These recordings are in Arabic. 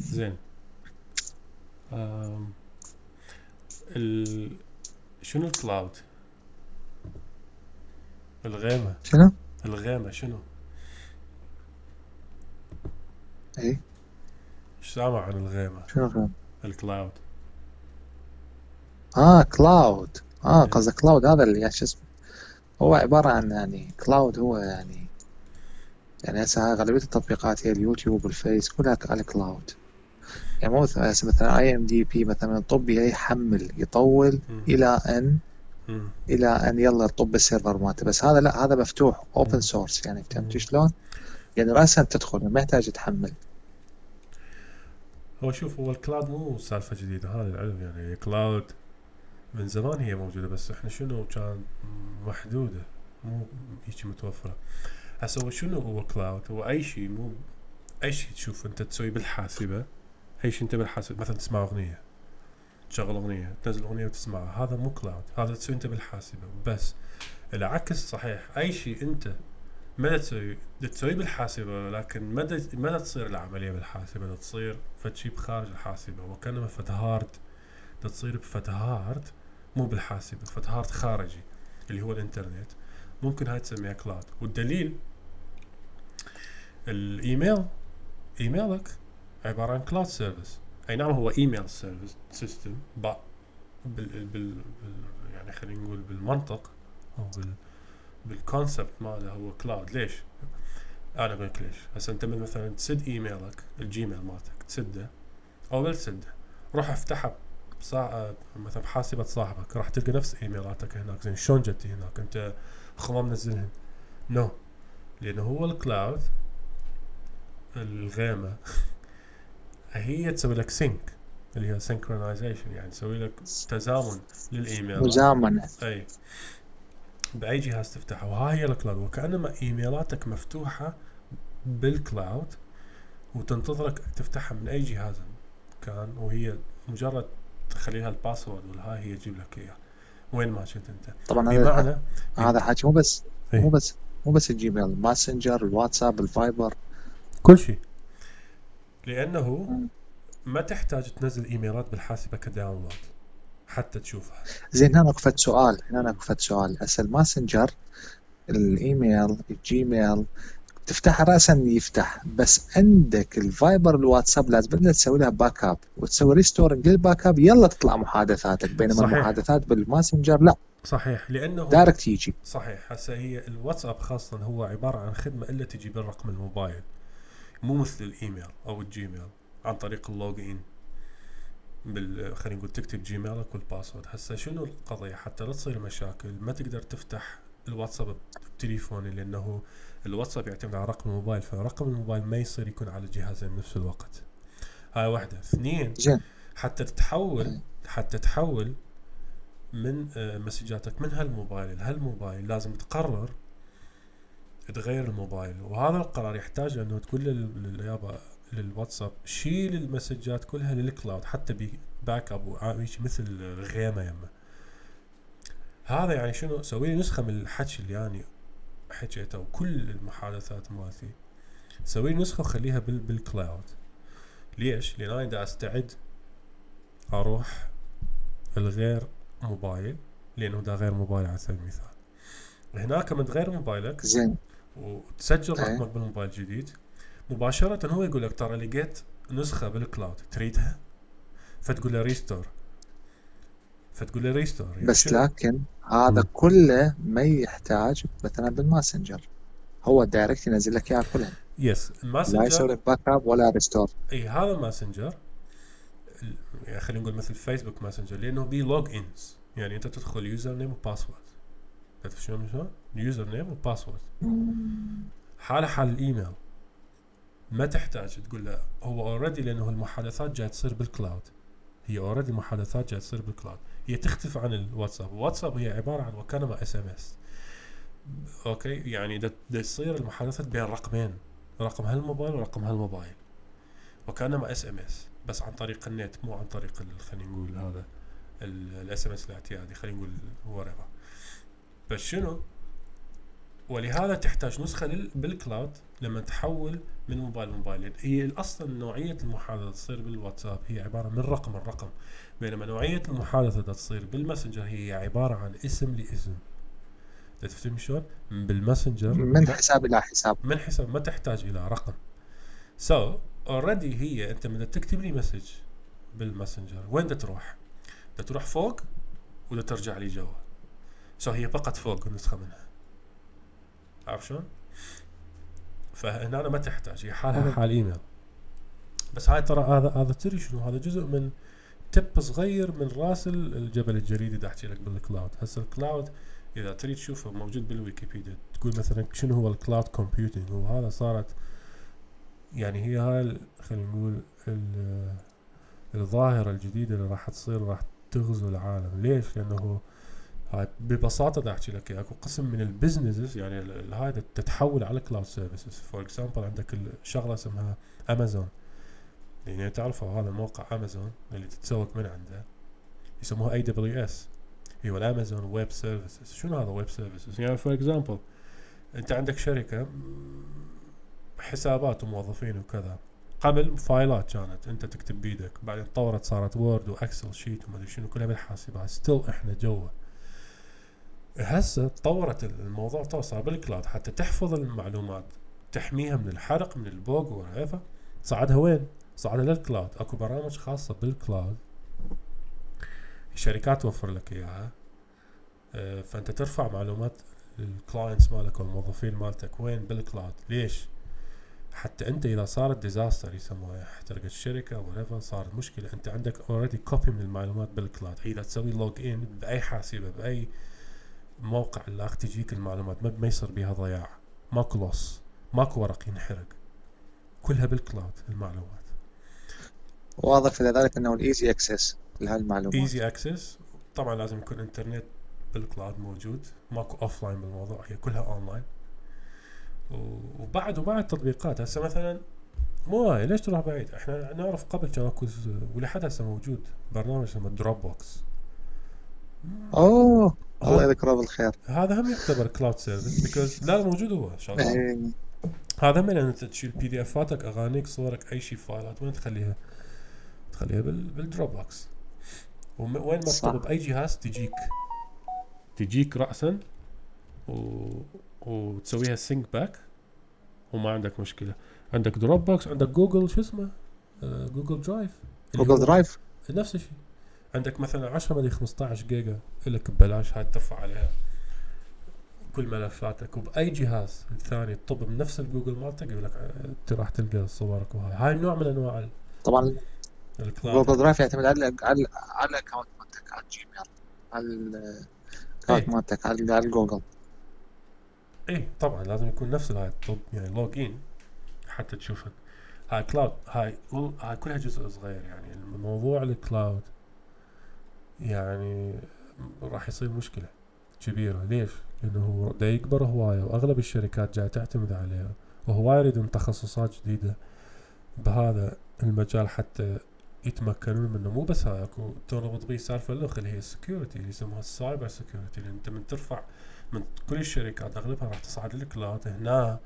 زين آم، ال... شنو ال cloud؟ الغيمة شنو؟ الغيمة شنو؟ اي إيش سامع عن الغيمة؟ شنو فهم؟ ال cloud آه cloud آه إيه. قصدك cloud هذا اللي يعني شو اسمه هو عبارة عن يعني cloud هو يعني يعني هسه أغلبية التطبيقات هي اليوتيوب والفيس كلها على cloud يعني مو مثلا IMDb مثلا طب يحمل يطول. إلى أن. إلى أن يلا طب ال server مالته بس هذا لا هذا مفتوح open. source يعني فهمت. شلون؟ يعني راسا تدخل ما يحتاج تحمل هو شوف هو ال cloud مو سالفة جديدة هذا العلم يعني ال cloud من زمان هي موجودة بس إحنا شنو كان محدودة مو هيك متوفرة هسه هو شنو هو cloud هو أي شيء مو أي شيء تشوف أنت تسوي بالحاسبة اي شيء انت بالحاسبة مثلا تسمع أغنية تشغل أغنية تنزل أغنية وتسمعها هذا مو cloud هذا تسوي أنت بالحاسبة بس العكس صحيح أي شيء أنت ما تسوي تسوي بالحاسبة لكن ما ما تصير العملية بالحاسبة دا تصير فد شيء بخارج الحاسبة وكانما فد هارد تصير بفد هارد مو بالحاسبة فد هارد خارجي اللي هو الإنترنت ممكن هاي تسميها cloud والدليل الإيميل إيميلك عبارة عن cloud service أي نعم هو email service system بال, بال, بال, يعني خلينا نقول بالمنطق أو بال بال concept ماله هو cloud ليش؟ أنا أقول لك ليش. هسه أنت من مثلا تسد ايميلك ال Gmail مالتك تسده أو لا تسده. روح افتحها بصا... مثلا بحاسبة صاحبك راح تلقى نفس ايميلاتك هناك. زين شلون جت هناك؟ أنت خو ما منزلهن. no no. لأنه هو ال cloud الغيمة. هي تسوي لك sync اللي هي synchronization يعني تسوي لك تزامن للايميل مزامنة أي. بأي جهاز تفتحه. وها هي ال cloud وكأنما إيميلاتك مفتوحة بال cloud وتنتظرك تفتحها من أي جهاز كان وهي مجرد تخليها ال password والهاي هي تجيب لك اياه وين ما كنت أنت. طبعا هذا بمعنى هذا حكي مو بس إيه. مو بس مو بس الجيميل الماسنجر الواتساب الفايبر. كل شيء. لأنه ما تحتاج تنزل إيميلات بالحاسبة ك download حتى تشوفها. زين هنا وقفت سؤال هنا وقفت سؤال. هسه ال Messenger الإيميل ال Gmail تفتح راسا يفتح بس عندك ال Viber ال WhatsApp لازم تسوي لها backup وتسوي restoring لل backup يلا تطلع محادثاتك. بينما صحيح. المحادثات بال Messenger لا. صحيح لأنه direct يجي. صحيح. هسه هي الواتساب خاصة هو عبارة عن خدمة إلا تجي بالرقم الموبايل. مو مثل الإيميل أو ال Gmail. عن طريق ال log in بال خلينا نقول تكتب Gmail ك وال password هسه شنو القضية؟ حتى لا تصير مشاكل ما تقدر تفتح الواتساب بتليفوني لأنه الواتساب يعتمد على رقم الموبايل فرقم الموبايل ما يصير يكون على الجهازين بنفس الوقت. هاي واحدة. اثنين حتى تتحول حتى تحول من آه، مسجاتك من هالموبايل لهالموبايل لازم تقرر تغير الموبايل. وهذا القرار يحتاج انه تقول لل- لليابا للواتساب شيل المسجات كلها لل cloud حتى backup وهيك مثل غيمة يمه هذا يعني شنو؟ سوي لي نسخة من الحكي اللي يعني حكيته وكل المحادثات مالتي. سوي لي نسخة وخليها بال بال cloud ليش؟ لأن أنا دا أستعد أروح الغير موبايل لأنه ده غير موبايل على سبيل المثال. هناك من تغير موبايلك زين. وتسجل. رقمك بالموبايل الجديد. مباشرة هو يقول لك ترى لقيت نسخة بال cloud تريدها؟ فتقول له restore فتقول له restore يعني بس؟ لكن هذا. كله ما يحتاج مثلا بال Messenger. هو direct ينزل لك إياه كله. yes لا يسوي ال Messenger لك backup ولا restore إي هذا Messenger ال- يعني خلينا نقول مثل Facebook Messenger لأنه بي log ins يعني أنت تدخل username و password تعرف شلون شلون؟ username و password حالة حال الإيميل. ما تحتاج تقول له هو already لأنه المحادثات جاية تصير بال cloud هي already المحادثات جاية تصير بال cloud هي تختلف عن ال WhatsApp. ال WhatsApp هي عبارة عن وكانما SMS okay؟ يعني دا دا تصير المحادثات بين رقمين. رقم هالموبايل ورقم هالموبايل. وكانما SMS بس عن طريق النت مو عن طريق خلينا نقول هذا ال SMS الاعتيادي خلينا نقول ورقه بس شنو؟ ولهذا تحتاج نسخة لل- بال cloud لما تحول من موبايل لموبايل. يعني هي أصلا نوعية المحادثة تصير بالواتساب. هي عبارة من رقم الرقم. بينما نوعية المحادثة اللي تصير بال Messenger هي عبارة عن اسم لاسم. تفهم شلون؟ بال Messenger من حساب إلى حساب. من حساب ما تحتاج إلى رقم. so so, already هي أنت من تكتب لي message بال Messenger وين تروح؟ تروح فوق ولا ترجع لي جوا؟ so هي فقط فوق نسخة منها. عارف شلون؟ فهنا أنا ما تحتاج هي حالها. حال إيميل. بس هاي ترى هذا هذا تدري شنو؟ هذا جزء من tip صغير من راس ال- الجبل الجليدي اللي أحكي لك بال cloud هسه ال cloud إذا تريد تشوفه موجود بالويكيبيديا. تقول مثلا شنو هو ال cloud computing وهذا صارت يعني هي هاي خلينا نقول ال- الظاهرة الجديدة اللي راح تصير راح تغزو العالم. ليش؟ لأنه هاي ببساطة دا أحكي لك أكو قسم من ال businesses يعني هاي تتحول على cloud services for example عندك الشغلة اسمها امازون يعني تعرفوا هذا موقع امازون اللي تتسوق من عنده؟ يسموه AWS هو ال Amazon Web Services شنو هذا web services يعني for example أنت عندك شركة حسابات وموظفين وكذا. قبل files كانت. أنت تكتب بيدك. بعدين تطورت صارت Word و Excel sheet وما أدري شنو كلها بالحاسبات. still إحنا جوا. هسه تطورت الموضوع تو صار بال cloud. حتى تحفظ المعلومات تحميها من الحرق من البوج وهيفا. صعدها وين؟ صعدها لل cloud. اكو برامج خاصة بال cloud. الشركات توفر لك إياها. آه، فأنت ترفع معلومات ال clients مالك والموظفين مالتك وين؟ بال cloud. ليش؟ حتى أنت إذا صارت disaster يسموها احترقت الشركة whatever صارت مشكلة أنت عندك already copy من المعلومات بال cloud. إذا تسوي log in بأي حاسبة بأي موقع اللي تجيك المعلومات ما يصير بيها ضياع. ماكو loss. ماكو ورق ينحرق. كلها بال cloud المعلومات. واضف إلى ذلك إنه ال easy access لهالمعلومات. easy access طبعا لازم يكون إنترنت بال cloud موجود. ماكو offline بالموضوع هي كلها اون لاين وبعد وبعد تطبيقات. هسه مثلا مو هاي ليش تروح بعيد؟ إحنا نعرف قبل كان اكو ولحد هسه موجود برنامج اسمه Dropbox أوه. الله هذا- يذكره بالخير. هذا هم يعتبر cloud service because لا موجود هو شغال إيه، هذا من أنت تشيل PDF اتك أغانيك صورك أي شيء files وين تخليها؟ تخليها بال بال Dropbox وين ما. تطلب بأي جهاز تجيك. تجيك راسا و... وتسويها sync back وما عندك مشكلة. عندك Dropbox عندك جوجل شو اسمه؟ Google Drive Google Drive نفس الشيء. عندك مثلا 10 مدري 15 جيجا لك ببلاش هاي ترفع عليها كل ملفاتك. وبأي جهاز ثاني تطب من نفس الجوجل مالتك يقول لك أنت راح تلقى صورك. وهاي هاي نوع من أنواع طبعا Google Drive يعتمد على على على ال account مالتك على ال Gmail على ال account إيه. مالتك على على الجوجل إيه طبعا لازم يكون نفس هاي الطب يعني log in حتى تشوفك. هاي cloud هاي هاي كلها جزء صغير يعني الموضوع ال cloud. يعني راح يصير مشكلة كبيرة ليش؟ لأنه هو دا يكبر هواية وأغلب الشركات جاي تعتمد عليه وهواية يريدون تخصصات جديدة بهذا المجال حتى يتمكنون منه مو بس هاي أكو تربط بيه سالفة الأخرى اللي هي ال security اللي يسموها ال cyber security لأن أنت من ترفع من كل الشركات أغلبها راح تصعد لل cloud هنا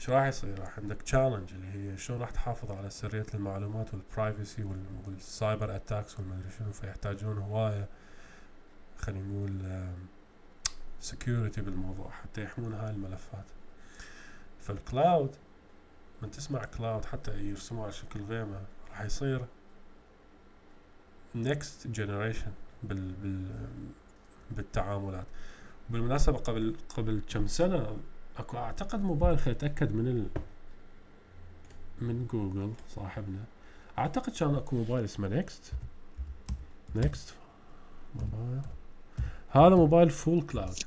شو راح يصير؟ راح عندك challenge اللي هي شلون راح تحافظ على سرية المعلومات وال privacy وال cyber attacks والمدري شنو فيحتاجون هواية خلينا نقول security بالموضوع حتى يحمون هاي الملفات فال cloud من تسمع cloud حتى يرسموه على شكل غيمة راح يصير generation بال بال بالتعاملات بالمناسبة قبل قبل كم سنة اكو أعتقد موبايل خليني اتاكد من ال من جوجل صاحبنا. أعتقد كان أكو موبايل اسمه Nextbit. Nextbit موبايل. هذا موبايل full cloud.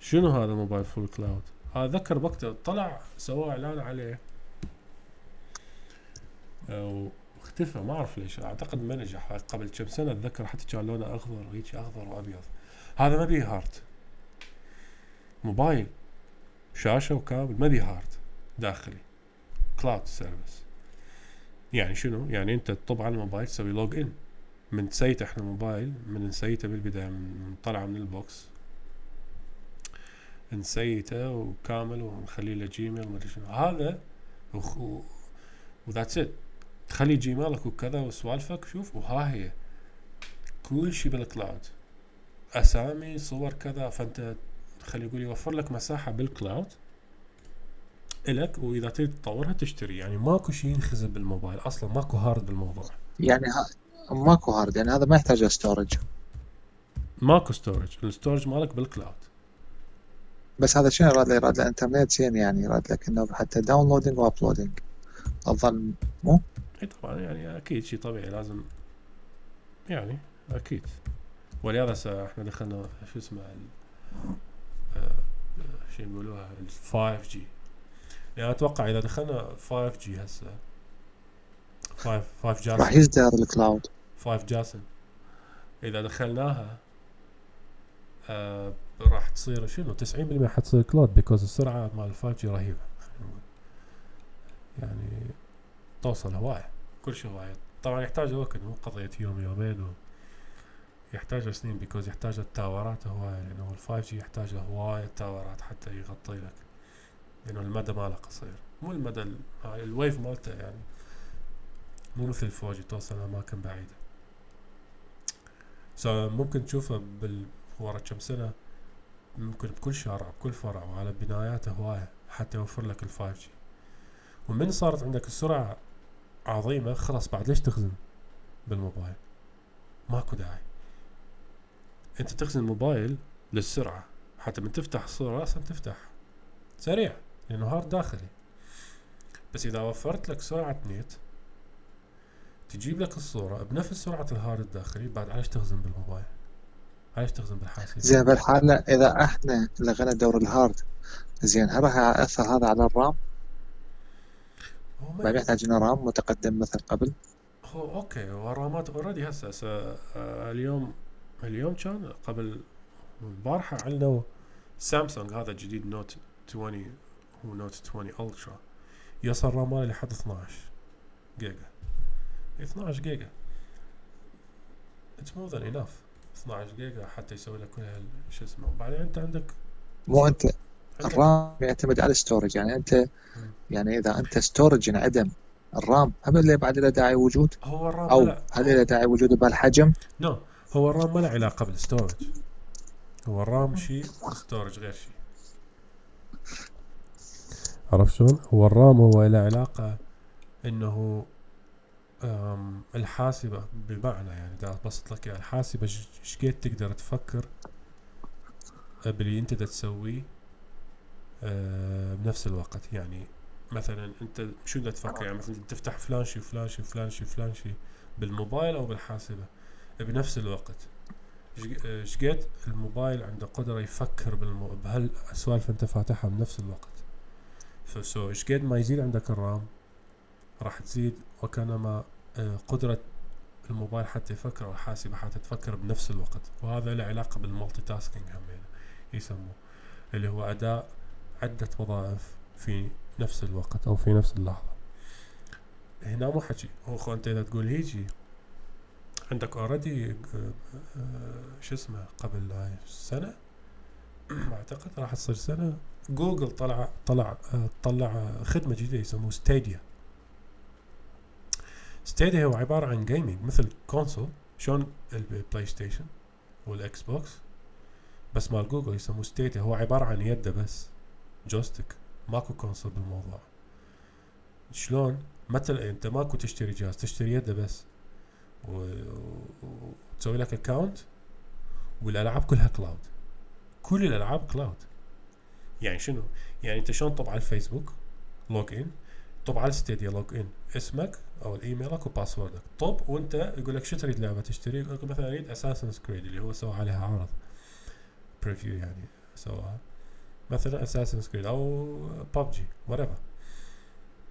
شنو هذا موبايل full cloud؟ اتذكر وقتها طلع سووا إعلان عليه. آه، واختفى ما أعرف ليش. أعتقد ما نجح. قبل كم سنة أتذكر حتى كان لونه أخضر وهيك أخضر وأبيض. هذا ما بيه hard. موبايل شاشة وكابل ما بيه hard داخلي. كلاود سيرفيس يعني شنو؟ يعني أنت تطب على الموبايل تسوي لوج ان من تسيت إحنا الموبايل من نسيته بالبداية من من طلع من البوكس. نسيته وكامل ونخليه له جيميل ما أدري شنو. هذا وذاتس ات تخلي جيميلك وكذا وسوالفك شوف وها هي. كل شيء بالكلاود أسامي صور كذا فأنت خلي يقول يوفر لك مساحة بال cloud إلك وإذا تريد تطورها تشتري. يعني ماكو شيء ينخزن بالموبايل أصلا ماكو hard بالموضوع. يعني ها... ماكو hard يعني هذا ما يحتاج storage ماكو storage ال storage مالك بال cloud بس هذا شنو يراد له يراد له انترنت زين يعني يراد لك إنه حتى downloading و uploading الظن مو؟ إي طبعا يعني أكيد شيء طبيعي لازم يعني أكيد. ولهذا إحنا دخلنا شو اسمه شو يقولوها ال 5 G يعني أتوقع إذا دخلنا 5 G هسه 5 5 G اسن راح يزدهر ال cloud 5 G اسن إذا دخلناها آه راح تصير شنو؟ 90% حتصير cloud because السرعة مال 5 G رهيبة. يعني توصل هواية كل شيء هواية. طبعا يحتاج وقت مو قضية يوم يومين و يحتاج سنين because يحتاج ال tower ات هواية لأنه ال 5 G يحتاج هواية tower ات حتى يغطي لك. لأنه المدى ماله قصير. مو المدى ال wave مالته يعني مو مثل ال 4G توصل أماكن بعيدة. so ممكن تشوفه بال ورا كم سنة ممكن بكل شارع بكل فرع وعلى بناياته هواية حتى يوفر لك ال 5 G ومن صارت عندك السرعة عظيمة خلاص بعد ليش تخزن بالموبايل؟ ماكو داعي. انت تخزن الموبايل للسرعة. حتى من تفتح الصورة راسا تفتح. سريع لأنه هارد داخلي. بس إذا وفرت لك سرعة نت تجيب لك الصورة بنفس سرعة الهارد الداخلي بعد علاش تخزن بالموبايل؟ علاش تخزن بالحاسوب؟ زين بالحالة إذا إحنا لغينا دور الهارد زين هل راح يأثر هذا على الرام؟ ما يحتاج لنا رام متقدم مثل قبل؟ هو أوكي هو الرامات already هسه هسه آه، اليوم اليوم كان قبل البارحة عندنا سامسونج هذا الجديد نوت 20 هو نوت 20 Ultra يوصل رام ماله لحد 12 جيجا. 12 جيجا. it's more than enough 12 جيجا حتى يسوي لك كل هال- شو اسمه. وبعدين أنت عندك مو عندك الرام يعتمد على ال storage يعني أنت يعني إذا أنت storage انعدم الرام اللي بعد له داعي وجود؟ هو الرام ما هل له داعي وجوده بهالحجم؟ no هو الرام ما له علاقة بال storage. هو الرام شيء وال storage غير شيء عرفت شلون؟ هو الرام هو له علاقة إنه الحاسبة بمعنى يعني دا ابسط لك الحاسبة ش- إيش قد تقدر تفكر باللي أنت دا تسويه أه، بنفس الوقت. يعني مثلا أنت شو بدك تفكر؟ يعني مثلا تفتح فلان شي وفلان شي وفلان شي وفلان شي بالموبايل أو بالحاسبة. بنفس الوقت. إيش- إيش قد الموبايل عنده قدرة يفكر بالمو... بهالسوالف انت فاتحها بنفس الوقت. ف so إيش قد ما يزيد عندك الرام راح تزيد وكانما آه، قدرة الموبايل حتى يفكر أو الحاسبة حتى تفكر بنفس الوقت. وهذا له علاقة بال multitasking همين يسموه اللي هو أداء عدة وظائف في نفس الوقت أو في نفس اللحظة. هنا مو حكي. هو أنت إذا تقول هيجي عندك already شو اسمه قبل سنة أعتقد راح تصير سنة. جوجل طلع طلع آه، طلع خدمة جديدة يسموه Stadia Stadia هو عبارة عن gaming مثل console شلون البلاي ستيشن والاكس بوكس بس مال جوجل يسموه Stadia هو عبارة عن يده بس joystick ماكو console بالموضوع. شلون؟ مثل أنت ماكو تشتري جهاز تشتري يده بس. وتسوي لك account والألعاب كلها كلاود كل الألعاب cloud يعني شنو؟ يعني أنت شلون طب على الفيسبوك log in طب على ال Stadia log in اسمك أو الايميلك وباسوردك طب وأنت يقول لك شو تريد لعبة تشتري؟ يقول لك مثلا أريد Assassin's Creed اللي هو سوى عليها عرض. preview يعني سواها مثلا Assassin's Creed أو ببجي وريفر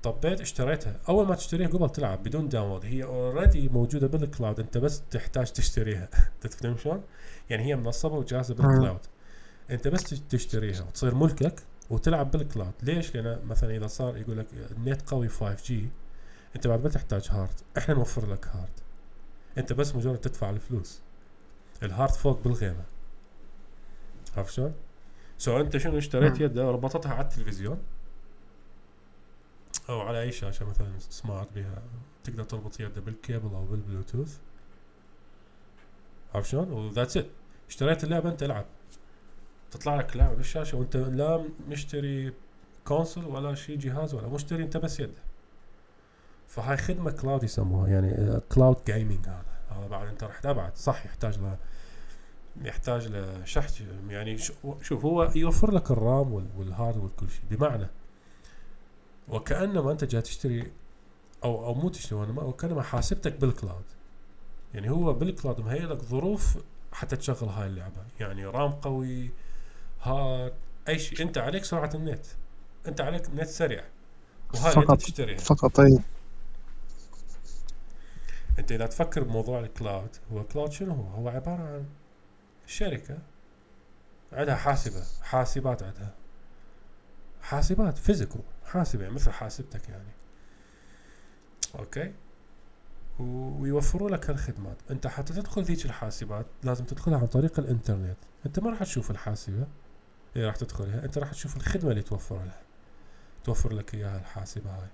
طبيت اشتريتها. أول ما تشتريها قبل تلعب بدون download هي already موجودة بال cloud أنت بس تحتاج تشتريها. تفهم شلون؟ يعني هي منصبة وجاهزة بال cloud أنت بس تش- تشتريها وتصير ملكك وتلعب بال cloud ليش؟ لأن مثلا إذا صار يقول لك النت قوي 5G أنت بعد ما تحتاج هارد إحنا نوفر لك هارد أنت بس مجرد تدفع الفلوس. الهارد فوق بالغيمه عرفت شلون؟ so أنت شنو اشتريت مم. يده؟ وربطتها على التلفزيون. أو على أي شاشة مثلا smart بها تقدر تربط يده بالكيبل أو بالبلوتوث. عرفت شلون؟ و that's it اشتريت اللعبة أنت العب. تطلع لك لعبة بالشاشة وأنت لا مشتري console ولا شيء جهاز ولا مشتري أنت بس يده. فهاي خدمة cloud يسموها يعني cloud gaming هذا. هذا بعد أنت رحت ابعد صح يحتاج له يحتاج له شحن يعني شو- شوف هو يوفر لك الرام وال- والهارد وكل شيء بمعنى وكأنما أنت جاي تشتري أو أو مو تشتري وانما وكأنما حاسبتك بال cloud. يعني هو بال cloud مهيئ لك ظروف حتى تشغل هاي اللعبة. يعني رام قوي هارد أي شيء. أنت عليك سرعة النت. أنت عليك نت سريع. وهاي اللي أنت فقط تشتريها. فقط أي. أنت إذا تفكر بموضوع ال cloud هو cloud شنو هو؟ هو عبارة عن شركة عندها حاسبة حاسبات عندها. حاسبات physical حاسبه يعني مثل حاسبتك يعني. okay. ويوفروا لك هالخدمات. أنت حتى تدخل ذيك الحاسبات لازم تدخلها عن طريق الإنترنت. أنت ما راح تشوف الحاسبة اللي راح تدخلها أنت راح تشوف الخدمة اللي توفر لها. توفر لك إياها الحاسبة هاي.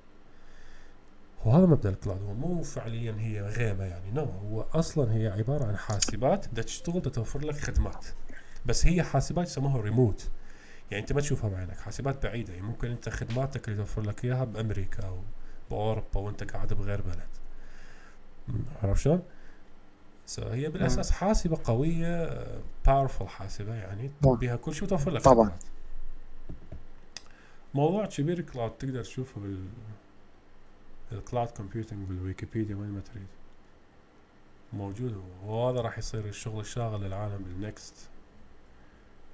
وهذا مبدأ ال cloud. هو مو فعليا هي غيمة يعني. no هو أصلا هي عبارة عن حاسبات بدها تشتغل بدها توفر لك خدمات. بس هي حاسبات يسموها ريموت يعني أنت ما تشوفها بعينك حاسبات بعيدة يعني ممكن أنت خدماتك اللي توفر لك إياها بأمريكا أو بأوروبا وأنت قاعد بغير بلد عرفت شلون؟ so هي بالأساس حاسبة قوية powerful حاسبة يعني. بها كل شيء وتوفر لك طبعاً. خدمات. موضوع كبير cloud تقدر تشوفه بال ال cloud computing بالويكيبيديا وين ما تريد موجود وهذا راح يصير الشغل الشاغل للعالم بال next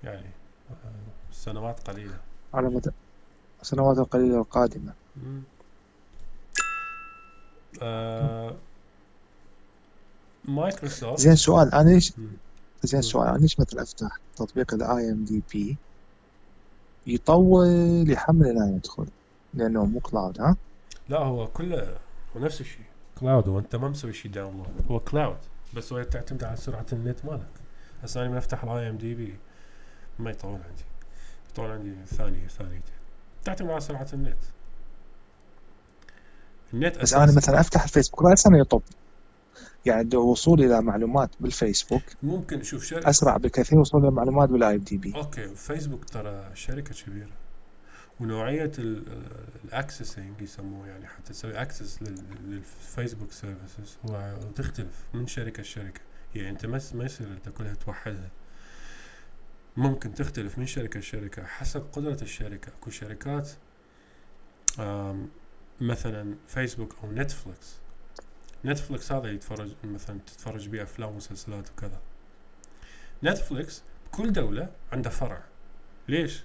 يعني سنوات قليلة. على مدى السنوات القليلة القادمة. آه مايكروسوفت. زين سؤال أنا ليش. زين. سؤال أنا ليش مثل أفتح تطبيق ال IMDb يطول يحمل لا يدخل؟ لأنه مو cloud ها؟ لا هو كله هو نفس الشيء. cloud وانت ما مسوي شيء download هو cloud بس هو تعتمد على سرعة النت مالك. هسه أنا افتح ال IMDb ما يطول عندي. يطول عندي ثانية ثانيتين تعتمد على سرعة النت النت بس أنا مثلا أفتح الفيسبوك رأسا يطب يعني دا وصولي إلى معلومات بالفيسبوك. ممكن شوف شركة أسرع بكثير وصول إلى معلومات بالاي ام دي بي أوكي فيسبوك ترى شركة كبيرة. ونوعية ال accessing يسموه يعني حتى تسوي access لل Facebook services هو تختلف من شركة لشركة. يعني أنت ما يصير أنت كلها توحدها. ممكن تختلف من شركة لشركة حسب قدرة الشركة. اكو شركات مثلا فيسبوك أو نتفلكس نتفلكس هذا يتفرج مثلا تتفرج بيه أفلام ومسلسلات وكذا. نتفلكس كل دولة عندها فرع. ليش؟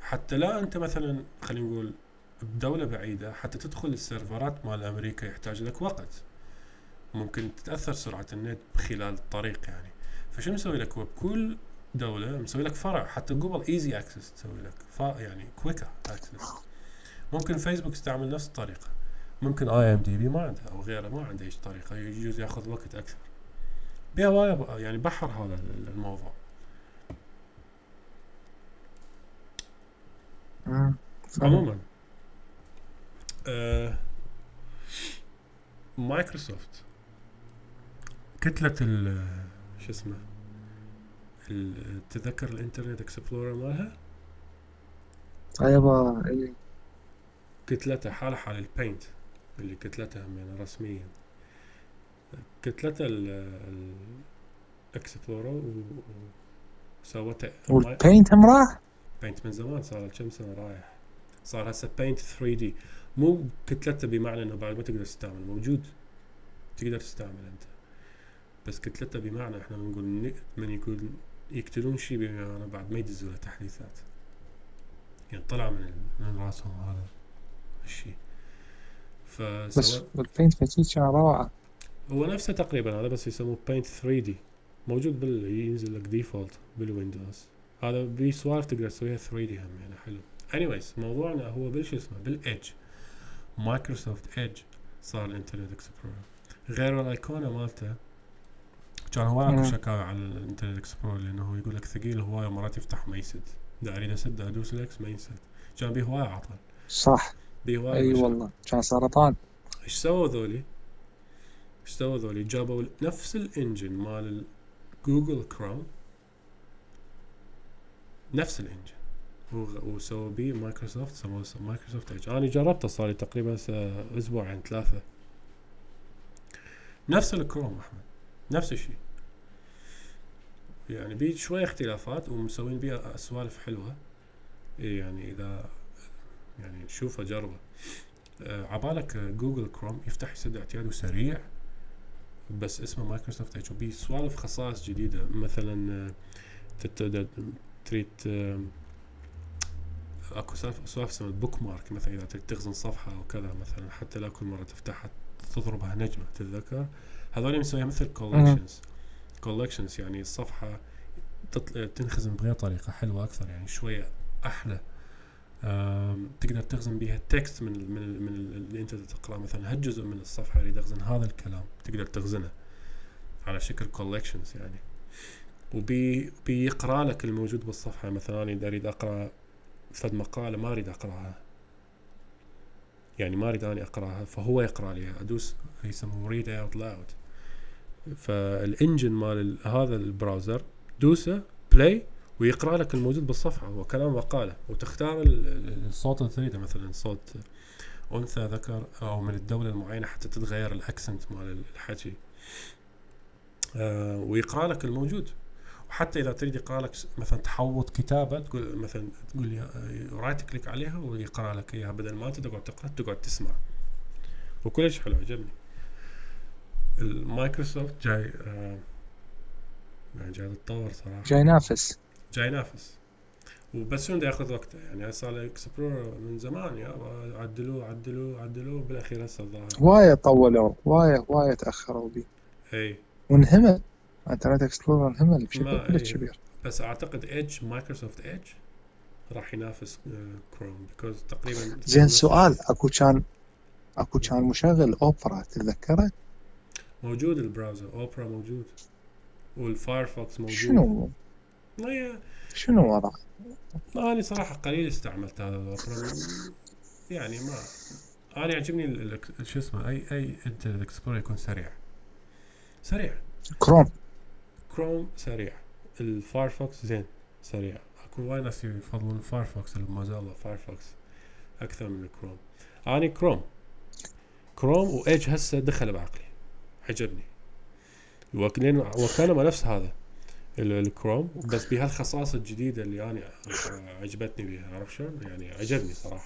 حتى لا أنت مثلا خلينا نقول بدولة بعيدة حتى تدخل السيرفرات مال أمريكا يحتاج لك وقت. ممكن تتأثر سرعة النت خلال الطريق يعني. فشو مسوي لك؟ هو بكل دولة مسوي لك فرع. حتى جوجل easy access تسوي لك. فا يعني quicker access ممكن فيسبوك يستعمل نفس الطريقة. ممكن IMDb ما عنده أو غيره ما عنده إيش طريقة. يجوز ياخذ وقت أكثر. بها يعني بحر هذا الموضوع. عموما آه مايكروسوفت قتلت ال شو اسمه ال- تذكر الإنترنت Explorer مالها؟ أيوة إيه. قتلتها حالة حال ال Paint اللي قتلتها يعني رسميا. قتلتها ال Explorer وسوتها وال Paint هم راح؟ بينت من زمان صار له كم سنة رايح. صار هسه بينت 3 دي مو كتلته بمعنى إنه بعد ما تقدر تستعمل موجود. تقدر تستعمل أنت. بس كتلته بمعنى إحنا بنقول من يقول يقتلون شيء بمعنى بعد ما يدزوا له تحديثات. يعني طلع من ال- من راسهم هذا. الشيء بس البينت كان روعة. هو نفسه تقريبا هذا بس يسموه بينت 3 دي موجود بال ينزل لك default بالويندوز. هذا بسوالف تقدر تسويها 3D هم يعني حلو. Anyways موضوعنا هو بالش اسمه؟ بال Edge مايكروسوفت Edge صار ال Internet Explorer غير الأيقونة مالته كان هواي أكو مم. شكاوى على ال Internet Explorer لأنه يقول لك ثقيل هواي ومرات يفتح ما يسد دا أريد أسد أدوس ال X ما يسد كان بيه هواي عطل. صح. بيه هواي أي. والله كان سرطان إيش سووا ذولي؟ إيش سووا ذولي؟ جابوا نفس ال engine مال جوجل كروم. نفس ال engine. وسووا بيه مايكروسوفت سووا مايكروسوفت Edge أنا جربته صار لي تقريبا أسبوعين ثلاثة. نفس الكروم أحمد. نفس الشيء. يعني بيه شوية اختلافات ومسوين بيه سوالف حلوة. إيه يعني إذا يعني شوفه جربه آه، عبالك جوجل كروم يفتح يسد اعتياد وسريع بس اسمه مايكروسوفت Edge بي سوالف خصائص جديدة. مثلا آه، تريد آه، أكو سوالف اسمها bookmark مثلا إذا تريد تخزن صفحة أو كذا مثلا حتى لا كل مرة تفتحها تضربها نجمة تتذكر؟ هذول مسويها مثل collections collections يعني الصفحة تطل... تنخزن بغير طريقة حلوة أكثر يعني شوية أحلى. تقدر تخزن بيها text من ال من ال من ال اللي أنت تقرأه. مثلا هالجزء من الصفحة اريد اخزن هذا الكلام تقدر تخزنه على شكل collections يعني. وبي بيقرأ لك الموجود بالصفحة. مثلا أنا أريد أقرأ فد مقالة ما أريد أقرأها. يعني ما أريد أني أقرأها فهو يقرأ لي. أدوس يسموه read out loud فال engine مال ال- هذا ال browser دوسه play ويقرأ لك الموجود بالصفحة هو كلام مقاله وتختار ال- ال- الصوت اللي تريده مثلا صوت أنثى ذكر أو من الدولة المعينة حتى تتغير ال accent مال الحكي. آه ويقرأ لك الموجود. وحتى إذا تريد يقرأ لك مثلا تحوط كتابة تقول مثلا تقول right click عليها ويقرأ لك إياها بدل ما تقعد تقرأ تقعد تسمع. وكلش حلو عجبني. المايكروسوفت جاي آه يعني جاي تتطور صراحة. جاي ينافس. جاي ينافس. وبس دا ياخذ وقته؟ يعني صار له Explorer من زمان يا عدلوه عدلوه عدلوه بالاخير هسه الظاهر. وايد طولوا وايد وايد تأخروا بيه إي. وانهمل. Internet Explorer انهمل بشكل كلش. كبير. بس أعتقد Edge مايكروسوفت Edge راح ينافس كروم because تقريبا زين سؤال. أكو كان أكو كان مشغل اوبرا تتذكره؟ موجود ال browser أوبرا موجود. والفايرفوكس موجود. شنو؟ هي شنو وضع؟ أنا صراحة قليل استعملت هذا الأوبرا. يعني ما أنا يعجبني شو اسمه اي أي Internet Explorer يكون سريع. سريع. كروم كروم سريع. الفايرفوكس زين سريع. أكو وايد ناس يفضلون ال Firefox ال Mozilla Firefox أكثر من الكروم اني Chrome Chrome و Edge هسه دخل بعقلي. عجبني و clean وكانوا نفس هذا ال- الكروم. بس بهالخصائص الجديدة اللي أنا عجبتني بها عرفت شلون؟ يعني عجبني صراحة.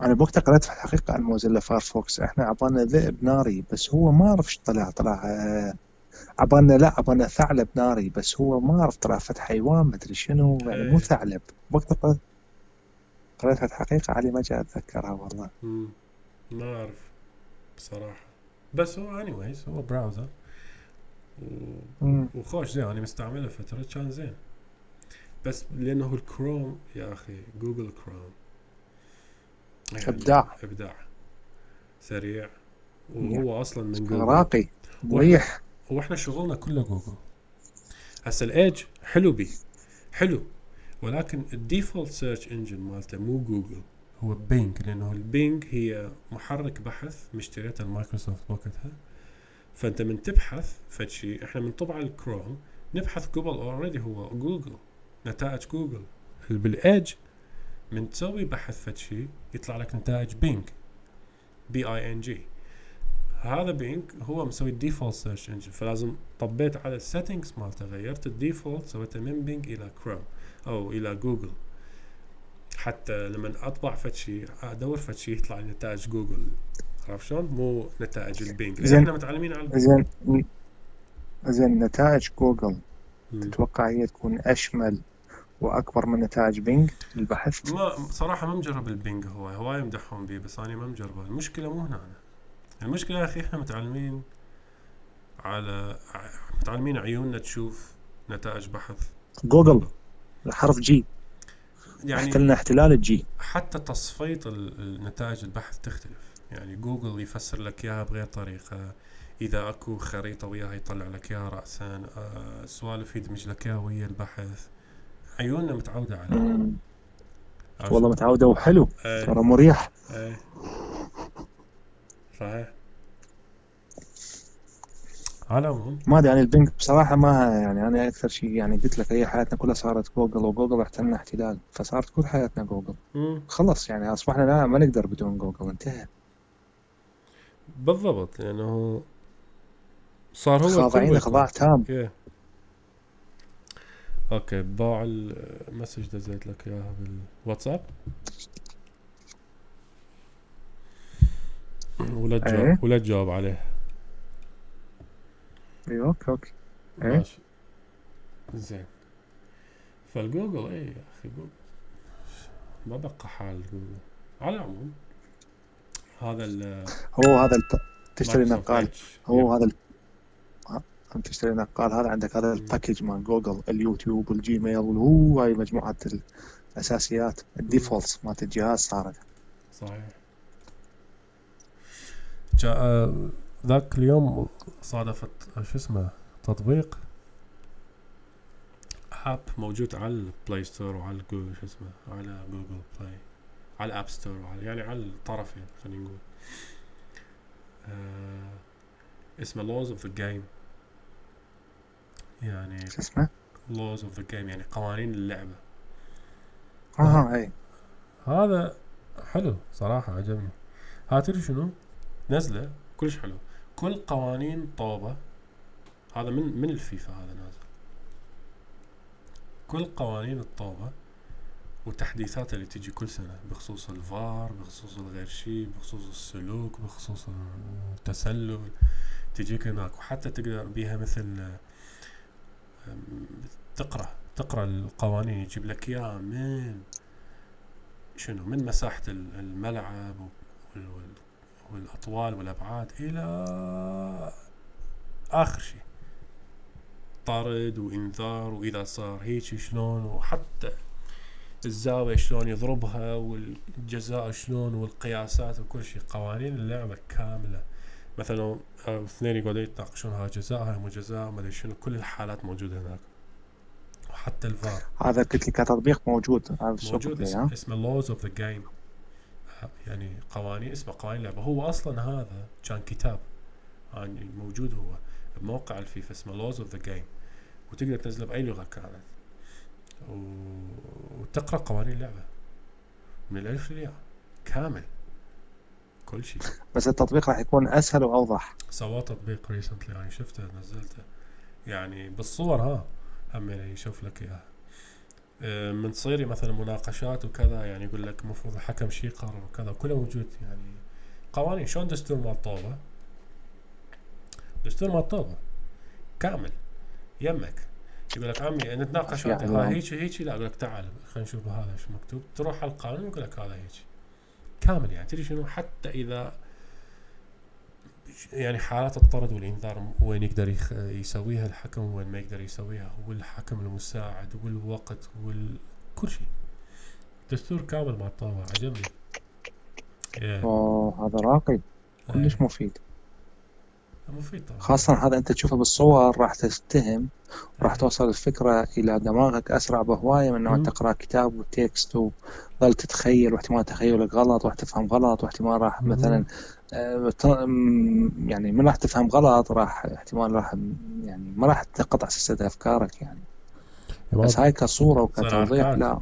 أنا بوقتها قريت في الحقيقة عن Mozilla Firefox. إحنا عبالنا ذئب ناري بس هو ما اعرف إيش طلع. طلع آه، عبالنا لا عبالنا ثعلب ناري بس هو ما اعرف طلع. فد حيوان مدري شنو يعني مو إيه. ثعلب. وقتها قريت في الحقيقة علي ما جاء أتذكرها والله. ما أعرف بصراحه بس هو وايز هو browser و... وخوش زين أنا مستعمله فترة كان زين. بس لأنه الكروم يا أخي Google Chrome. يعني إبداع. إبداع. سريع. وهو أصلا من جوجل. راقي مريح. وإحنا شغلنا كله جوجل. هسه ال Edge حلو بيه حلو. ولكن ال default search engine مالته مو جوجل. هو Bing لأنه ال Bing هي محرك بحث مشتريته المايكروسوفت وقتها. فأنت من تبحث فد شيء إحنا من طبع الكروم نبحث قبل already هو جوجل نتائج Google بال Edge من تسوي بحث فد شيء يطلع لك نتائج Bing B I N G هذا Bing هو مسوي ال default search engine فلازم طبيت على ال settings مالته غيرت ال default سويته من Bing إلى كروم أو إلى جوجل حتى لما أطبع فد شيء أدور فد شيء يطلع نتائج جوجل. عرفت شلون؟ مو نتائج ال Bing. لأن. إحنا متعلمين على زين. زين نتائج جوجل. مم. تتوقع هي تكون أشمل وأكبر من نتائج Bing للبحث ما صراحة ما مجرب ال Bing هو. هواي يمدحون بيه بس أنا ما مجربه. المشكلة مو هنا. المشكلة يا أخي إحنا متعلمين على متعلمين عيوننا تشوف نتائج بحث. جوجل. الحرف جي يعني أحتلنا احتلال ال G حتى تصفيط ال- النتائج البحث تختلف. يعني جوجل يفسر لك إياها بغير طريقة. إذا أكو خريطة وياها يطلع لك إياها راسا آه سوالف يدمج لك إياها ويا البحث. عيوننا متعودة. عرفت؟ والله متعودة وحلو. إيه. ترى مريح. إيه صحيح. على ما أدري يعني ال Bing بصراحة ما يعني أنا أكثر شيء يعني قلت لك هي حياتنا كلها صارت Google و Google احتلنا احتلال فصارت كل حياتنا جوجل. مم. خلص يعني أصبحنا لا ما نقدر بدون جوجل انتهى. بالضبط لأنه صار هو خاضعين خضاع تام. Yeah. okay باع ال message دزيت لك إياها بالواتساب؟ ولا إيه. تجاوب ولا تجاوب عليه. اي okay okay إيه. ماشي زين فالجوجل اي يا أخي جوجل ما بقى حال جوجل على العموم هذا ال هو هذا الب... تشتري نقال. هو هذا ال... أنت تشتري نقال هذا عندك هذا ال package مال Google ال YouTube وال Gmail وهو هاي مجموعة الأساسيات. ال defaults مالت الجهاز صارت. صحيح. جاء ذاك اليوم صادفت شو اسمه تطبيق app موجود على ال Play Store وعلى جوجل شو اسمه على Google Play على ال App Store وعلى يعني على الطرفين خلينا نقول. آه اسمه Laws of the Game يعني شو اسمه؟ Laws of the Game يعني قوانين اللعبة. أها إي. هذا حلو صراحة عجبني. ها تدري شنو؟ نزله كلش حلو. كل قوانين طوبة. هذا من من الفيفا هذا نازل. كل قوانين الطوبة والتحديثات اللي تجي كل سنة بخصوص الفار بخصوص الغير شيء بخصوص السلوك بخصوص التسلل تجيك هناك. وحتى تقدر بيها مثل أم، تقرأ تقرأ القوانين يجيب لك اياها من شنو من مساحة ال- الملعب والأطوال والأبعاد إلى آخر شيء. طرد وإنذار وإذا صار هيك شلون وحتى الزاوية شلون يضربها والجزاء شلون والقياسات وكل شيء. قوانين اللعبة كاملة. مثلا آه، اثنين يقعدوا يتناقشون هاي جزاء هاي مو جزاء ما أدري شنو كل الحالات موجودة هناك. وحتى الفار. هذا قلت لك تطبيق موجود هذا موجود اسمه Laws of the Game يعني قوانين اسمه قوانين اللعبه هو أصلا هذا كان كتاب يعني موجود هو بموقع الفيفا اسمه Laws of the Game وتقدر تنزله بأي لغة كانت. و... وتقرأ قوانين اللعبة. من الألف للياء كامل. كل شيء. بس التطبيق راح يكون أسهل وأوضح. سواه تطبيق recently يعني شفته نزلته. يعني بالصور ها هم يعني يشوف لك إياها. من تصير مثلا مناقشات وكذا يعني يقول لك المفروض الحكم شي يقرر وكذا كله موجود يعني قوانين. شلون دستور مال طوبة؟ دستور مال طوبة كامل يمك. يقول لك عمي نتناقش انت ها لو- هيك هيك لا أقول لك تعال خلينا نشوف هذا شو مكتوب. تروح على القانون يقول لك هذا هيك كامل يعني تدري شنو؟ حتى إذا يعني حالات الطرد والإنذار وين يقدر. يسويها الحكم وين ما يقدر يسويها والحكم المساعد والوقت وكل شيء دستور كامل مع الطاوة عجبني إيه. أوه هذا راقي كلش إيه. مفيد مفيد طبعا خاصة هذا أنت تشوفه بالصور راح تستهم وراح توصل الفكرة إلى دماغك أسرع بهواية من. أن تقرأ كتاب وتكست وظل تتخيل واحتمال تخيلك غلط واحتمال تفهم غلط واحتمال راح. مثلا يعني من راح تفهم غلط راح احتمال راح يعني ما راح تنقطع سلسلة أفكارك يعني. بس هاي كصورة وكتوضيح. لا.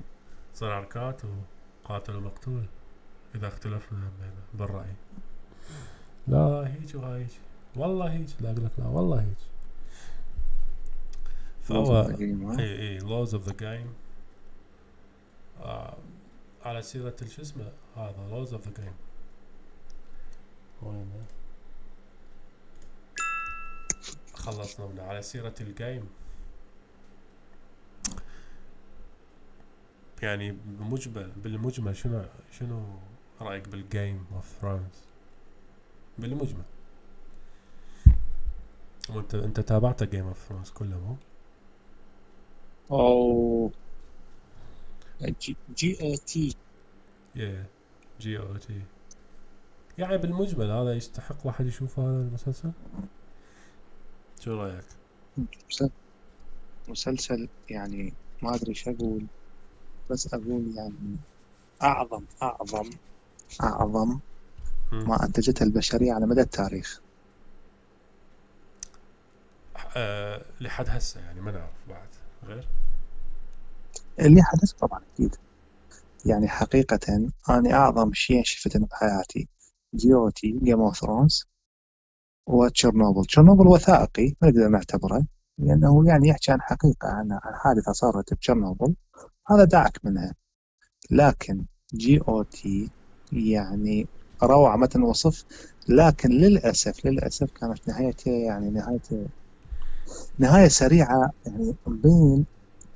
تصير حركات وقاتل ومقتول إذا اختلفنا بالرأي. لا هيك وهاي هيك والله هيك. لا أقول لك لا والله هيك. فهو؟ اي اي Laws of the Game على سيرة شو اسمه؟ هذا Laws of the Game وين؟ خلصنا منه على سيرة ال game. يعني بمجمل بالمجمل شنو شنو رأيك بال Game of Thrones بالمجمل. وانت انت تابعت Game of Thrones كله مو؟ G, G O T. يا G O T. يعني بالمجمل هذا يستحق واحد يشوف هذا المسلسل شو رأيك؟ مسل- مسلسل يعني ما أدري إيش أقول بس أقول يعني اعظم اعظم أعظم. ما أنتجته البشرية على مدى التاريخ آه لحد هسه يعني ما نعرف بعد غير اللي حدث طبعا أكيد يعني حقيقة أنا أعظم شيء شفته بحياتي G O T Game of Thrones وتشيرنوبل. تشيرنوبل وثائقي نقدر نعتبره لأنه يعني يحكي عن حقيقة عن عن حادثة صارت بتشيرنوبل. هذا دعك منها. لكن G O T يعني روعة ما تنوصف لكن للأسف للأسف كانت نهايته يعني نهايته نهاية سريعة يعني مبين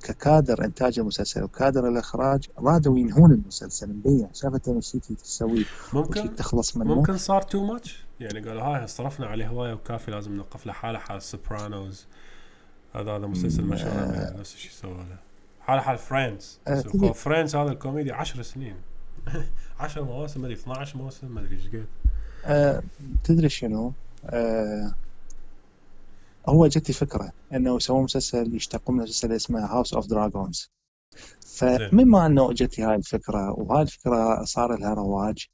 ككادر إنتاج المسلسل وكادر الإخراج رادوا ينهون المسلسل مبين شافت necessity تسويه ممكن تخلص منه. ممكن صار too much يعني قالوا هاي صرفنا عليه هواية وكافي لازم نوقف له حاله حال Sopranos هذا هذا مسلسل مشهور آه. نفس الشيء سوى له؟ حاله حال Friends آه، Friends هذا الكوميدي 10 سنين. 10 مواسم ما أدري 12 موسم ما أدري إيش قد. آه تدري شنو؟ آه هو جتي فكرة إنه يسوون مسلسل يشتقون من مسلسل اسمه House of Dragons فمما إنه جتي هاي الفكرة وهاي الفكرة صار لها رواج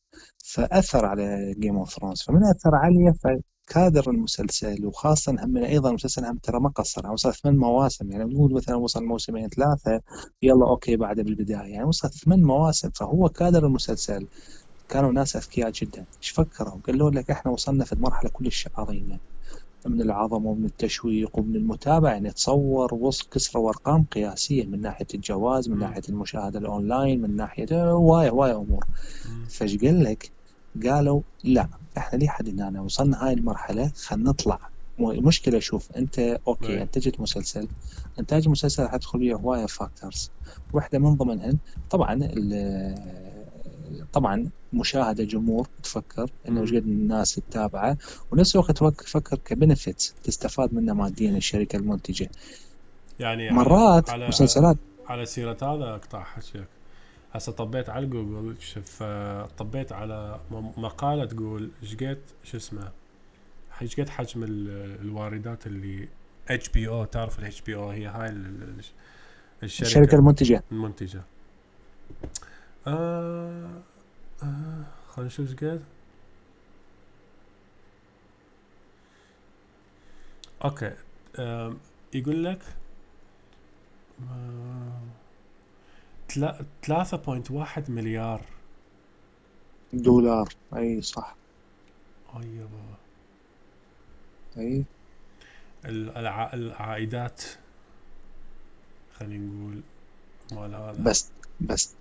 فأثر على Game of Thrones فمن أثر عليه فكادر المسلسل وخاصة هم أيضا المسلسل هم ترى ما قصر وصل ثمان مواسم. يعني نقول مثلا وصل موسمين ثلاثة يلا أوكي بعد بالبداية. يعني وصل ثمان مواسم فهو كادر المسلسل. كانوا ناس أذكياء جدا. إيش فكروا؟ قالوا لك إحنا وصلنا في المرحلة كلش عظيمه من العظمه ومن التشويق ومن المتابعة يعني تصور وصل كسروا ارقام قياسية من ناحية الجوائز من مم. ناحية المشاهدة الأونلاين من ناحية هوايه هوايه أمور مم. فايش قال لك؟ قالوا لا إحنا لحد هنا وصلنا هاي المرحلة خلينا نطلع المشكلة شوف أنت أوكي أي. انتجت مسلسل انتاج المسلسل راح تدخل فيه هوايه factors واحدة من ضمنهن طبعا ال- طبعا مشاهدة جمهور تفكر إنه. إيش قد الناس تتابعه ونفس الوقت تفكر ك benefit تستفاد منه ماديا الشركة المنتجة. يعني مرات على مسلسلات. على سيرة هذا أقطع حكيك هسه طبيت على جوجل شوف آه، طبيت على م- مقالة تقول إيش قد شو اسمه إيش قد حجم ال- الواردات اللي HBO تعرف ال HBO هي هاي ال- ال- الشركة, الشركة المنتجة. المنتجة. آه آه خلينا نشوف إيش قد أوكي يقول لك آه، تلا- 3.1 مليار. دولار. أي صح. أي بابا. أي. ال- الع- العائدات خلينا نقول مال هذا. بس بس.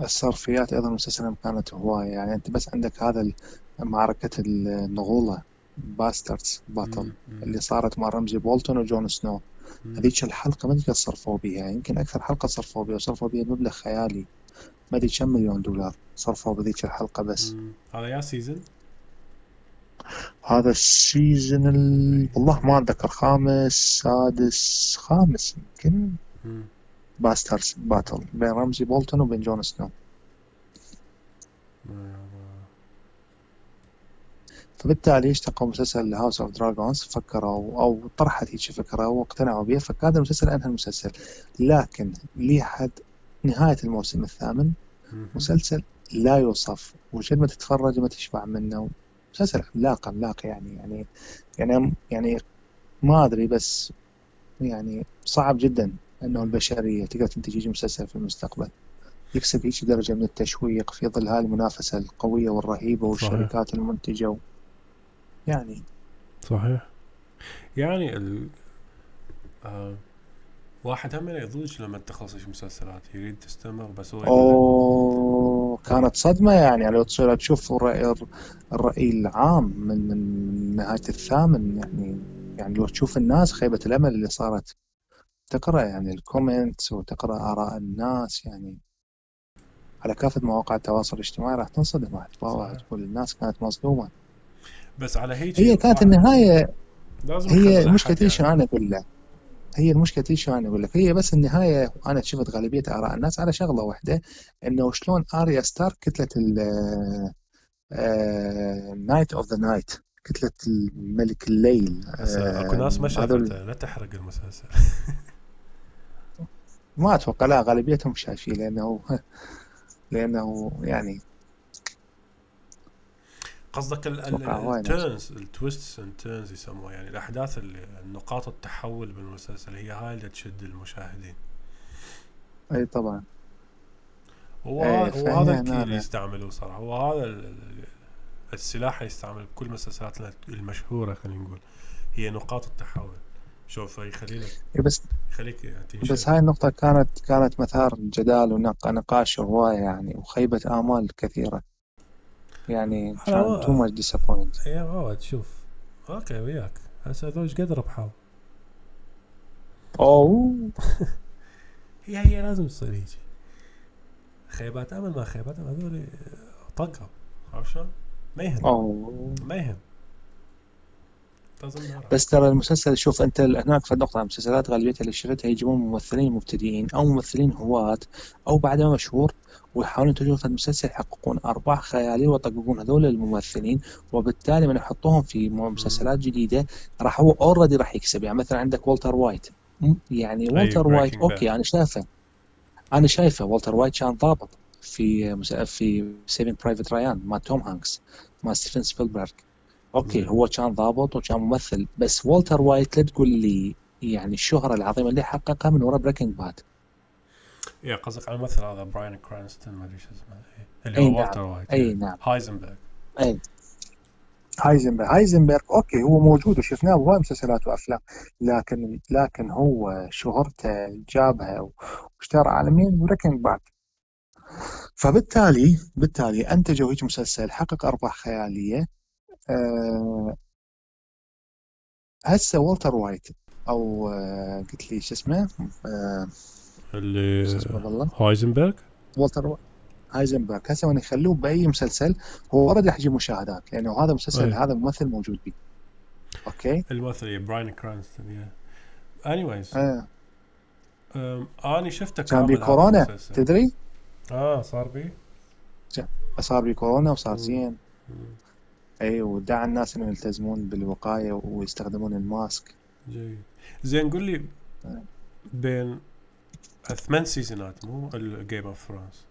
الصرفيات أيضا المسلسل كانت هواية. يعني أنت بس عندك هذا معركة النغولة Bastards battle اللي صارت مع رمزي بولتون وجون سنو. هذيك الحلقة ما ادري صرفوا بها يمكن أكثر حلقة صرفوا بها وصرفوا بها مبلغ خيالي. ما أدري كم مليون دولار صرفوا بذيك الحلقة بس. هذا يا season هذا ال season ال... والله ما أتذكر خامس سادس خامس يمكن. Bastards battle بين رمزي بولتون وبين جون سنو. فبالتالي اشتقوا مسلسل House of Dragons فكروا أو طرحت هيك فكرة واقتنعوا بها فكان المسلسل أنهى المسلسل لكن لحد نهاية الموسم الثامن. مسلسل لا يوصف وجد ما تتفرج ما تشبع منه مسلسل عملاق عملاق يعني يعني يعني يعني ما أدري بس يعني صعب جدا انه البشريه تقدر تنتج مسلسل في المستقبل. يكسب هيك درجة من التشويق في ظل هاي المنافسة القوية والرهيبة صحيح. والشركات المنتجة. و... يعني صحيح. يعني ال... آه... واحد هم يضوج لما تخلص المسلسلات يريد تستمر بس هو أوه كانت صدمة يعني لو تصير تشوف الرأي, الرأي العام من من نهاية الثامن يعني يعني لو تشوف الناس خيبة الأمل اللي صارت. تقرأ يعني الكومنتس وتقرأ آراء الناس يعني. على كافة مواقع التواصل الاجتماعي راح تنصدم صحيح. تقول الناس كانت مصدومه بس على هيك هي كانت واحد النهاية لازم هي شو يعني. أنا أقول لك؟ هي المشكلة تدري شو أنا أقول لك؟ هي بس النهاية أنا شفت غالبية آراء الناس على شغلة واحدة إنه شلون آريا ستارك قتلت ال knight of the night كتلت الملك الليل أكو ناس ما آه، شافته لا تحرق المسلسل. ما أتوقع لا غالبيتهم شايفين لأنه لأنه يعني قصدك. ال turns ال twists and turns يسموها يعني الأحداث اللي النقاط التحول بالمسلسل هي هاي اللي تشد المشاهدين. أي طبعا. هو إيه، هو هذا ال key اللي يستعمله صراحة. هو هذا ال- ال- السلاح اللي يستعمل بكل مسلسلاتنا المشهورة خلينا نقول. هي نقاط التحول. شوف يخلي لك إي بس يخليك تنشد. بس هاي النقطة كانت كانت مثار جدال ونقاش هواية يعني وخيبة آمال كثيرة. يعني too much disappoint يا عواد شوف. أوكي وياك. هسه هذول إيش قد ربحوا أوه. هي هي لازم تصير هيجي خيبات آمل ما خيبات آمل هذول طقوا عرفت شلون؟ ما يهم. ما يهم. بس ترى المسلسل شوف أنت هناك في النقطة المسلسلات غالبيتها اللي شفتها يجيبون ممثلين مبتدئين أو ممثلين هواة أو بعد ما مشهور ويحاولون في المسلسل يحققون أرباح خيالية ويطققون هذول الممثلين وبالتالي من يحطوهم في مسلسلات جديدة راح هو already راح يكسب. يعني مثلا عندك والتر وايت. يعني والتر وايت. أوكي أنا شايفه. أنا شايفه. والتر وايت كان ضابط في في Saving Private Ryan مع توم هانكس مع ستيفن سبيلبرغ. أوكي. هو كان ضابط وكان ممثل بس والتر وايت لا تقول لي يعني الشهرة العظيمة اللي حققها من وراء Breaking Bad يا قصدك على الممثل هذا براين كرانستون ما أدري شو اسمه. اللي هو نعم. والتر وايت. أي نعم. هايزنبرغ. أي. هايزنبرغ. هايزنبرغ أوكي هو موجود وشفناه بهواي مسلسلات وأفلام لكن لكن هو شهرته جابها واشتهر عالميا Breaking Bad فبالتالي بالتالي أنتجوا هيك مسلسل حقق أرباح خيالية أه هسه والتر وايت أو أه قلت لي شو اسمه أه اللي اسمه والله هايزنبرغ والتر وا- هايزنبرغ هسه وين يخلوه بأي مسلسل هو already راح يجيب مشاهدات لأنه هذا مسلسل. هذا ممثل موجود فيه أوكي الممثل براين كرانستون yeah anyways آه. أنا شفته كان كامل بي هذا كورونا المسلسل. تدري آه صار بي صار بي كورونا وصار. زين. إي ودعا الناس إنهم يلتزمون بالوقاية ويستخدمون ال mask جيد زين قول لي. بين ثمان season ات مو ال Game of Thrones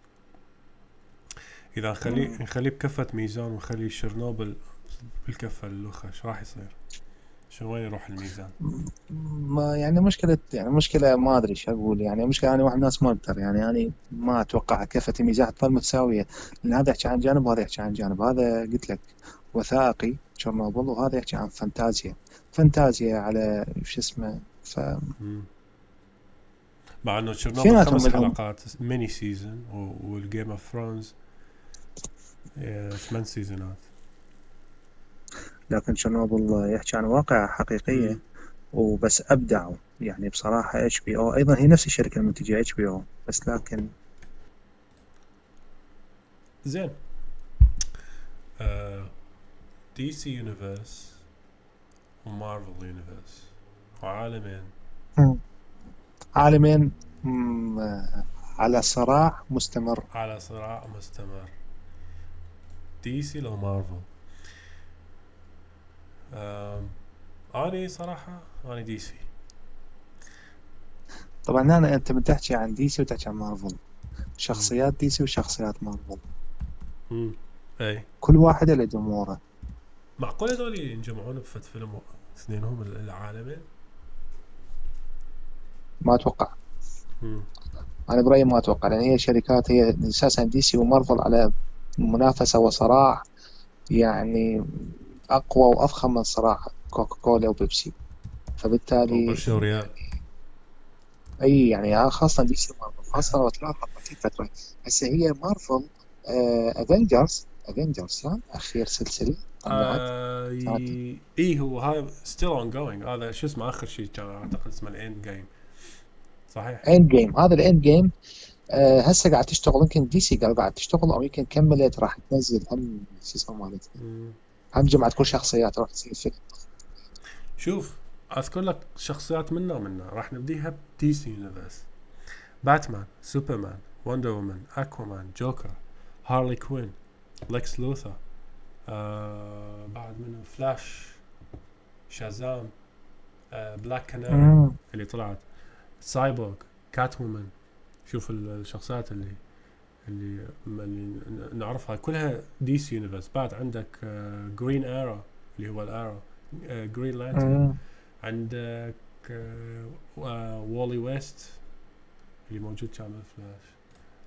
إذا نخليه مم. نخليه بكفة ميزان ونخلي شرنوبل بالكفة الأخرى إيش راح يصير؟ شو وين يروح الميزان؟ ما يعني مشكلة يعني مشكلة ما أدري إيش أقول يعني مشكلة أنا واحد الناس ما أقدر يعني أنا ما أتوقع كفة الميزان تظل متساوية لأن هذا يحكي عن جانب وهذا يحكي عن جانب هذا قلت لك وثائقي تشيرنوبل وهذا يحكي عن فانتازيا. فانتازيا على شو اسمه ف. مع إنه ناس خمس حلقات mini season وال Game of Thrones ثمان season ات لكن تشيرنوبل يحكي عن واقعة حقيقية. مم. وبس أبدعوا. يعني بصراحة HBO أيضا هي نفس الشركة المنتجة HBO بس لكن زين. DC Universe ومارفل Universe وعالمين. عالمين على صراع مستمر. على صراع مستمر. DC لو مارفل أني صراحة أني DC طبعا هنا أنت بتحكي عن DC وتحكي عن مارفل شخصيات DC وشخصيات مارفل. أي. كل واحدة له جمهوره معقول هذول ينجمعون بفت فيلم اثنينهم العالمين ما أتوقع. مم. أنا برأيي ما أتوقع لأن هي شركات هي أساسا DC ومارفل على منافسة وصراع يعني أقوى وأفخم من صراع كوكا كولا وبيبسي. فبالتالي وريال. أي يعني خاصة DC مارفل خاصة لو تلاحظ في فترة. هسه هي مارفل Avengers Avengers؟ أخير طلعت آه ي- اي هو هاي still ongoing هذا شو اسمه؟ آخر شيء كان أعتقد اسمه ال Endgame صحيح؟ Endgame هذا ال Endgame آه هسه قاعد تشتغل. يمكن DC قاعد تشتغل أو يمكن كملت راح تنزل هم شو اسمه مالتها. مم. هم جمعت كل شخصيات راح تصير فيلم. شوف أذكر لك شخصيات منا ومنا. راح نبديها ب DC Universe باتمان سوبرمان Wonder Woman Aquaman Joker هارلي كوين لكس لوثر آه بعد منه فلاش شازام آه Black Canary مم. اللي طلعت Cyborg Catwoman شوف ال- الشخصيات اللي اللي اللي نعرفها. كلها DC Universe بعد عندك Green Arrow اللي هو ال Arrow Green Lantern مم. عندك Wally West اللي موجود كان بالفلاش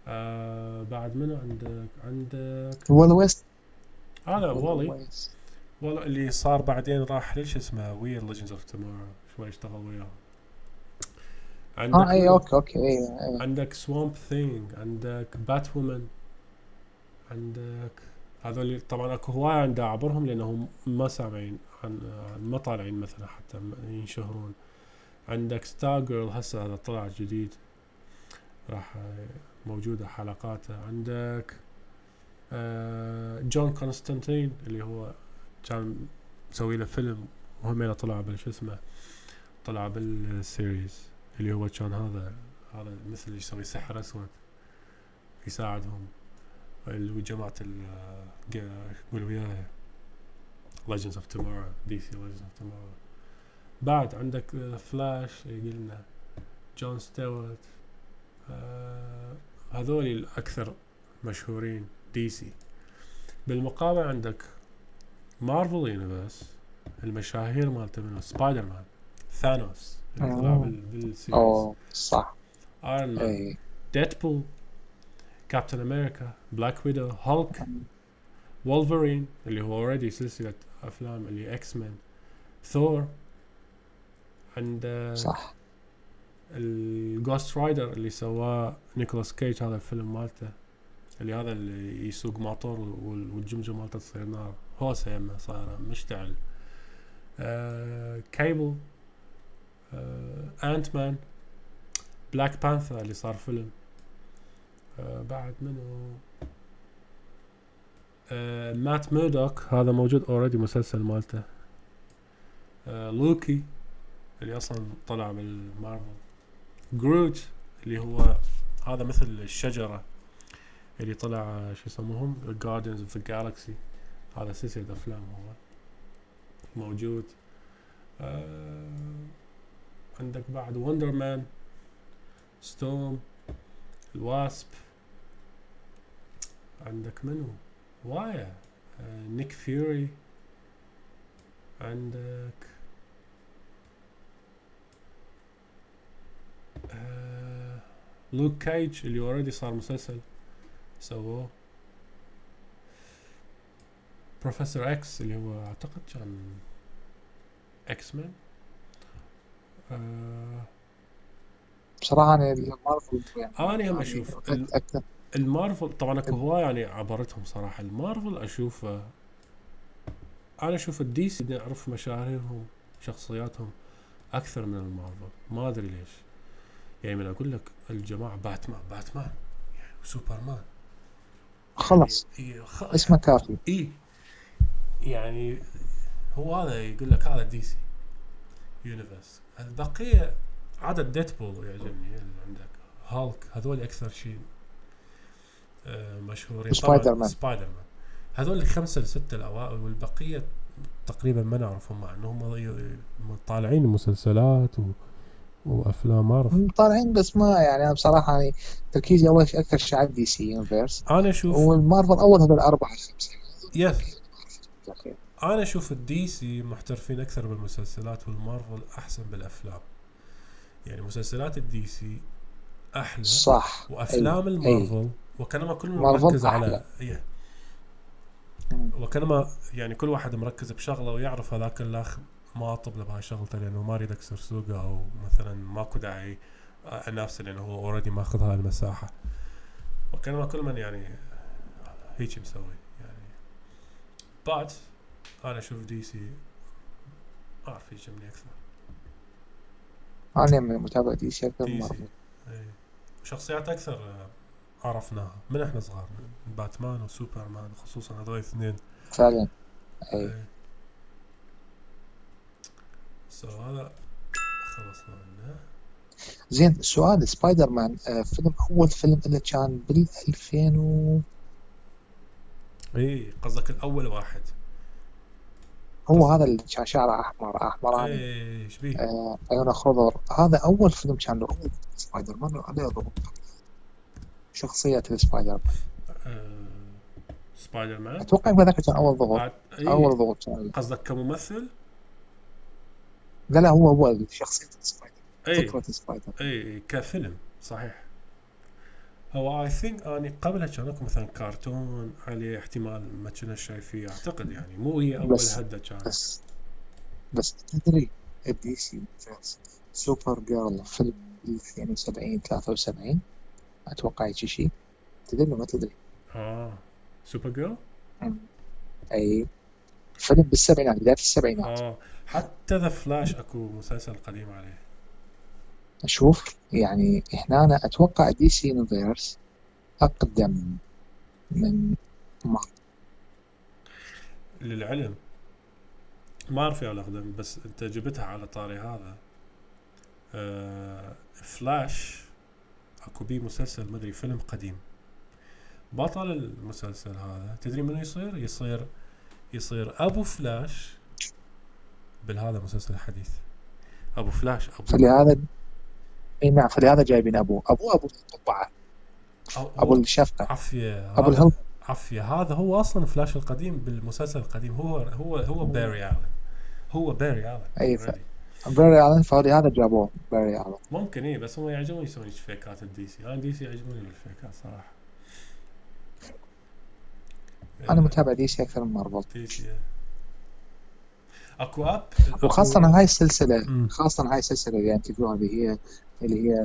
آه بعد منو عندك عندك Wally West هذا Wally West. والله اللي صار بعدين راح ليش اسمه ويا Legends of Tomorrow شوي اشتغل وياه. عندك آه اي؟ okay okay اي اي عندك Swamp Thing عندك Batwoman عندك هذول طبعا أكو هواية عند أعبرهم لأنهم ما سامعين عن ما طالعين مثلا حتى ينشهرون. عندك Stargirl هسه هذا طلع جديد. راح موجودة حلقاته. عندك جون كونستانتين اللي هو كان مسوي له فيلم وهم طلع بال show اسمه طلع بال series اللي هو كان هذا هذا مثل اللي يسوي سحر أسود يساعدهم جماعة قا- قول وياي Legends of Tomorrow DC Legends of Tomorrow. بعد عندك فلاش قلنا جون ستيوارت آه هذول الأكثر مشهورين. DC بالمقابل عندك مارفل Universe المشاهير مالته منو سبايدر مان ثانوس اللي آه. بال series أوه صح. Iron Man Deadpool Captain America Black Widow Hulk Wolverine اللي هو already سلسلة أفلام اللي X-Men Thor عند صح. ال Ghost Rider اللي سواه نيكولاس كيج هذا الفيلم مالته. اللي هذا اللي يسوق وال- والجمجمه مالته تصير نار هوسة يمه صايرة مشتعل. آه كيبل آه Ant-Man Black Panther اللي صار فيلم. آه بعد منو؟ آه مات ميردوك هذا موجود already مسلسل مالته. آه لوكي اللي أصلا طلع بالمارفل Groot اللي هو هذا مثل الشجرة. اللي طلع شو يسموهم؟ Guardians of the Galaxy. هذا سلسلة أفلام هو موجود. آه عندك بعد Wonder Man Storm ال Wasp عندك منو؟ وايا. آه نيك فيوري عندك آه لوك كايج اللي already صار مسلسل. سووه Professor X اللي هو أعتقد كان X-Men آه بصراحة أنا المارفل يعني أنا هم أشوف المارفل طبعا اكو هواي يعني عبرتهم صراحة. المارفل أشوفه أنا أشوف ال DC نعرف مشاهيرهم شخصياتهم أكثر من المارفل ما أدري ليش. يعني من أقول لك الجماعة باتمان باتمان يعني سوبرمان. خلص يعني خ... اسمه كافي. اي يعني هو هذا يقول لك هذا DC Universe. البقية عدد Deadpool يعجبني اللي عندك. هالك هذول أكثر شيء آه، مشهورين. Spider-Man. Spider-Man هذول الخمسه السته الأوائل والبقية تقريبا ما نعرفهم مع انهم طالعين مسلسلات و... وأفلام ما أعرف. هم طالعين بس ما يعني أنا بصراحة يعني تركيزي أول شيء أكثر شيء على DC Universe أنا أشوف والمارفل أول هذول أربعة خمسة. yes أنا أشوف ال DC محترفين أكثر بالمسلسلات والمارفل أحسن بالأفلام. يعني مسلسلات ال DC أحلى صح. وأفلام أي. المارفل وكانما كل مارفل مركز على أحلى. إيه. وكانما يعني كل واحد مركز بشغلة ويعرف هذاك الأخ ما أطب له بهاي شغلته لأنه ما أريد أكسر سوقه أو مثلا ماكو داعي انافسه لأنه هو already ماخذ هاي المساحة. وكانما كل من يعني هيك مسوي يعني. but أنا أشوف DC ما أعرف يعجبني أكثر. أنا من متابع DC أكثر من دي مارفل. سي إيه. شخصيات أكثر عرفناها من إحنا صغار من Batman و Superman خصوصا هذول الاثنين. فعلا. اي هذا خلصنا منه. زين سؤال سبايدر مان آه فيلم أول فيلم اللي كان بال 2000 و إي قصدك الأول واحد. هو هذا اللي كان شعره أحمر أحمراني. إي إيش بيه؟ آه عيونه خضر هذا أول فيلم كان له سبايدر مان عليه ضغوط شخصية السبايدر مان آه، سبايدر مان أتوقع يمكن ذاك كان أول ضغوط. أول. ضغوط قصدك كممثل؟ لا لا هو هو شخصية ال Spider. أي. فكرة ال Spider. أي كفيلم صحيح. هو I think أني قبلها كان اكو مثلا كرتون عليه احتمال ما كنا شايفيه أعتقد يعني مو هي أول وحدة كانت بس بس تدري ال DC Supergirl فيلم 72 73 أتوقع هيك شيء تدري ما تدري؟ آه. Supergirl؟ أي. فيلم بالسبعينات بداية السبعينات. آه حتى The Flash أكو مسلسل قديم عليه. شوف يعني هنا أنا أتوقع DC Universe أقدم من مارفل للعلم. ما اعرف يا الأقدم بس أنت جبتها على طاري هذا. آه فلاش أكو بيه مسلسل مدري فيلم قديم. بطل المسلسل هذا تدري منو يصير؟ يصير يصير أبو فلاش بالهذا المسلسل الحديث. أبو فلاش أبو. فلهذا إي نعم فلهذا جايبين ابوه ابوه أبو القبعة أو- أبو هو- الشفقة. عفية أبو الهلم عفية هذا هو أصلا فلاش القديم بالمسلسل القديم. هو هو هو باري الن هو باري الن أي ف-. باري الن فلهذا جابوه باري الن ممكن إيه بس هم يعجبوني يسوون فيكات الدي سي أنا دي سي يعجبوني بالفيكات صراحة. أنا متابع دي سي أكثر من مارفل. دي سي أكو أب؟ وخاصة هاي السلسلة مم. خاصة هاي السلسلة اللي انت تقولها اللي هي اللي هي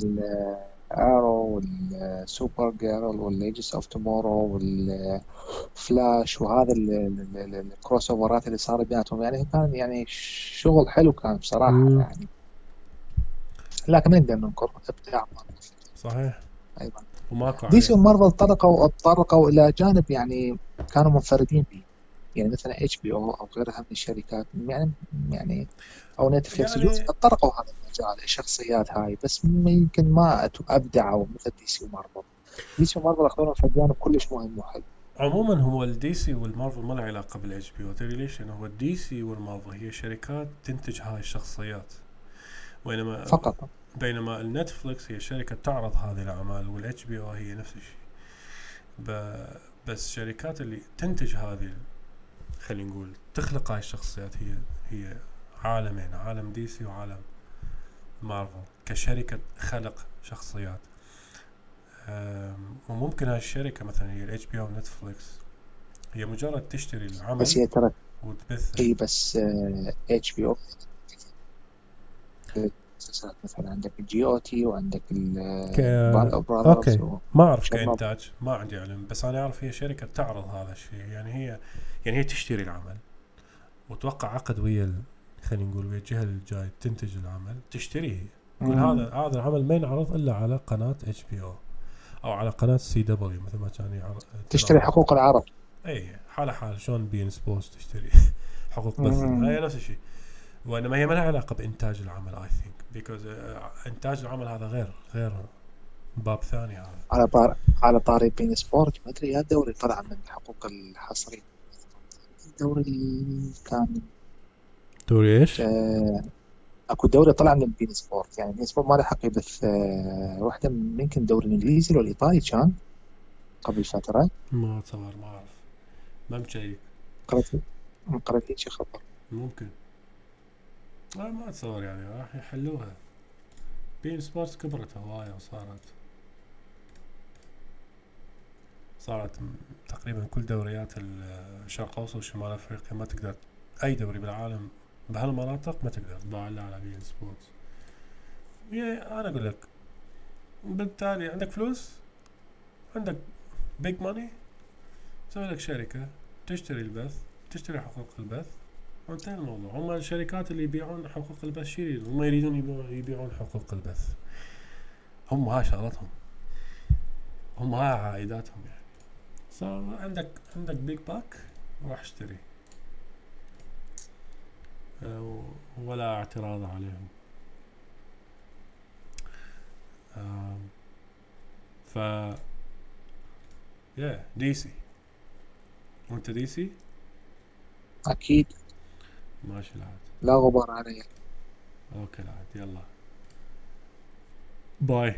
ال Arrow وال Supergirl وال Legends of Tomorrow وال Flash وهذا ال- ال- ال- ال crossover ات اللي صار بيناتهم. يعني كان يعني شغل حلو كان بصراحة مم. يعني. لكن ما نقدر ننكر إبداع صحيح. أيضا. وماكو DC. ومارفل طرقوا تطرقوا إلى جانب يعني كانوا منفردين به يعني مثلا HBO أو غيرها من الشركات يعني يعني أو Netflix يعني- طرقوا هذا المجال الشخصيات هاي بس يمكن ما أبدعوا مثل DC و Marvel. DC و Marvel أخذونا في جانب كلش مهم وحلو. عموما هو ال DC وال Marvel ما له علاقة بال HBO تدري ليش؟ لأنه هو ال DC وال Marvel هي شركات تنتج هاي الشخصيات. بينما فقط. بينما ال Netflix هي شركة تعرض هذه الأعمال وال HBO هي نفس الشيء. بس شركات اللي تنتج هذه خلينا نقول تخلق هاي الشخصيات هي هي عالمين عالم DC وعالم مارفل كشركة خلق شخصيات. وممكن هاي الشركة مثلا هي ال HBO Netflix هي مجرد تشتري العمل بس هي ترى وتبث. إي بس اتش بي أو مسلسلات مثلا عندك ال GOT وعندك ك- okay. ال Brothers ما أعرف. كانتاج ما عندي علم. بس أنا أعرف هي شركة تعرض هذا الشيء. يعني هي يعني هي تشتري العمل. وتوقع عقد ويا ال- خلينا نقول ويا الجهة اللي جاي تنتج العمل تشتريه هذا هذا العمل ما ينعرض إلا على قناة HBO أو على قناة CW مثل ما كان يعرض تشتري حقوق العرض. إي حاله حال شلون beIN Sports تشتري حقوق بث. هي نفس الشيء. وإنما هي ما لها علاقة بإنتاج العمل I think because إنتاج العمل هذا غير غير باب ثاني هذا. على طار على طاري beIN Sport ما أدري يا الدوري طلع من حقوق الحصري الدوري كان. دوري إيش؟ آه أكو دوري طلع من beIN Sport. يعني beIN Sport ما له حق يبث آه واحدة من يمكن الدوري الانجليزي ولا الإيطالي كان قبل فتره ما اتصور ما أعرف. ما مشيك قرأت قرأت هيك خبر. ممكن. لا ما اتصور يعني راح يحلوها. بين سبورتس كبرت هواية وصارت. صارت تقريبا كل دوريات الشرق الاوسط وشمال أفريقيا ما تقدر أي دوري بالعالم بهالمناطق ما تقدر تباع إلا على بين سبورتس. يا أنا أقول لك بالتالي عندك فلوس عندك big money تسوي لك شركة تشتري البث تشتري حقوق البث وانتهى الموضوع هم الشركات اللي يبيعون حقوق البث شو يريدون؟ هم يريدون يبيعون- حقوق البث. هم هاي شغلتهم. هم هاي عائداتهم يعني. صار عندك عندك big bag روح اشتري. ولا اعتراض عليهم. ف يا دي سي وانت دي سي أكيد. ماشي العاد. لا غبار عليه أوكي العاد يلا. باي.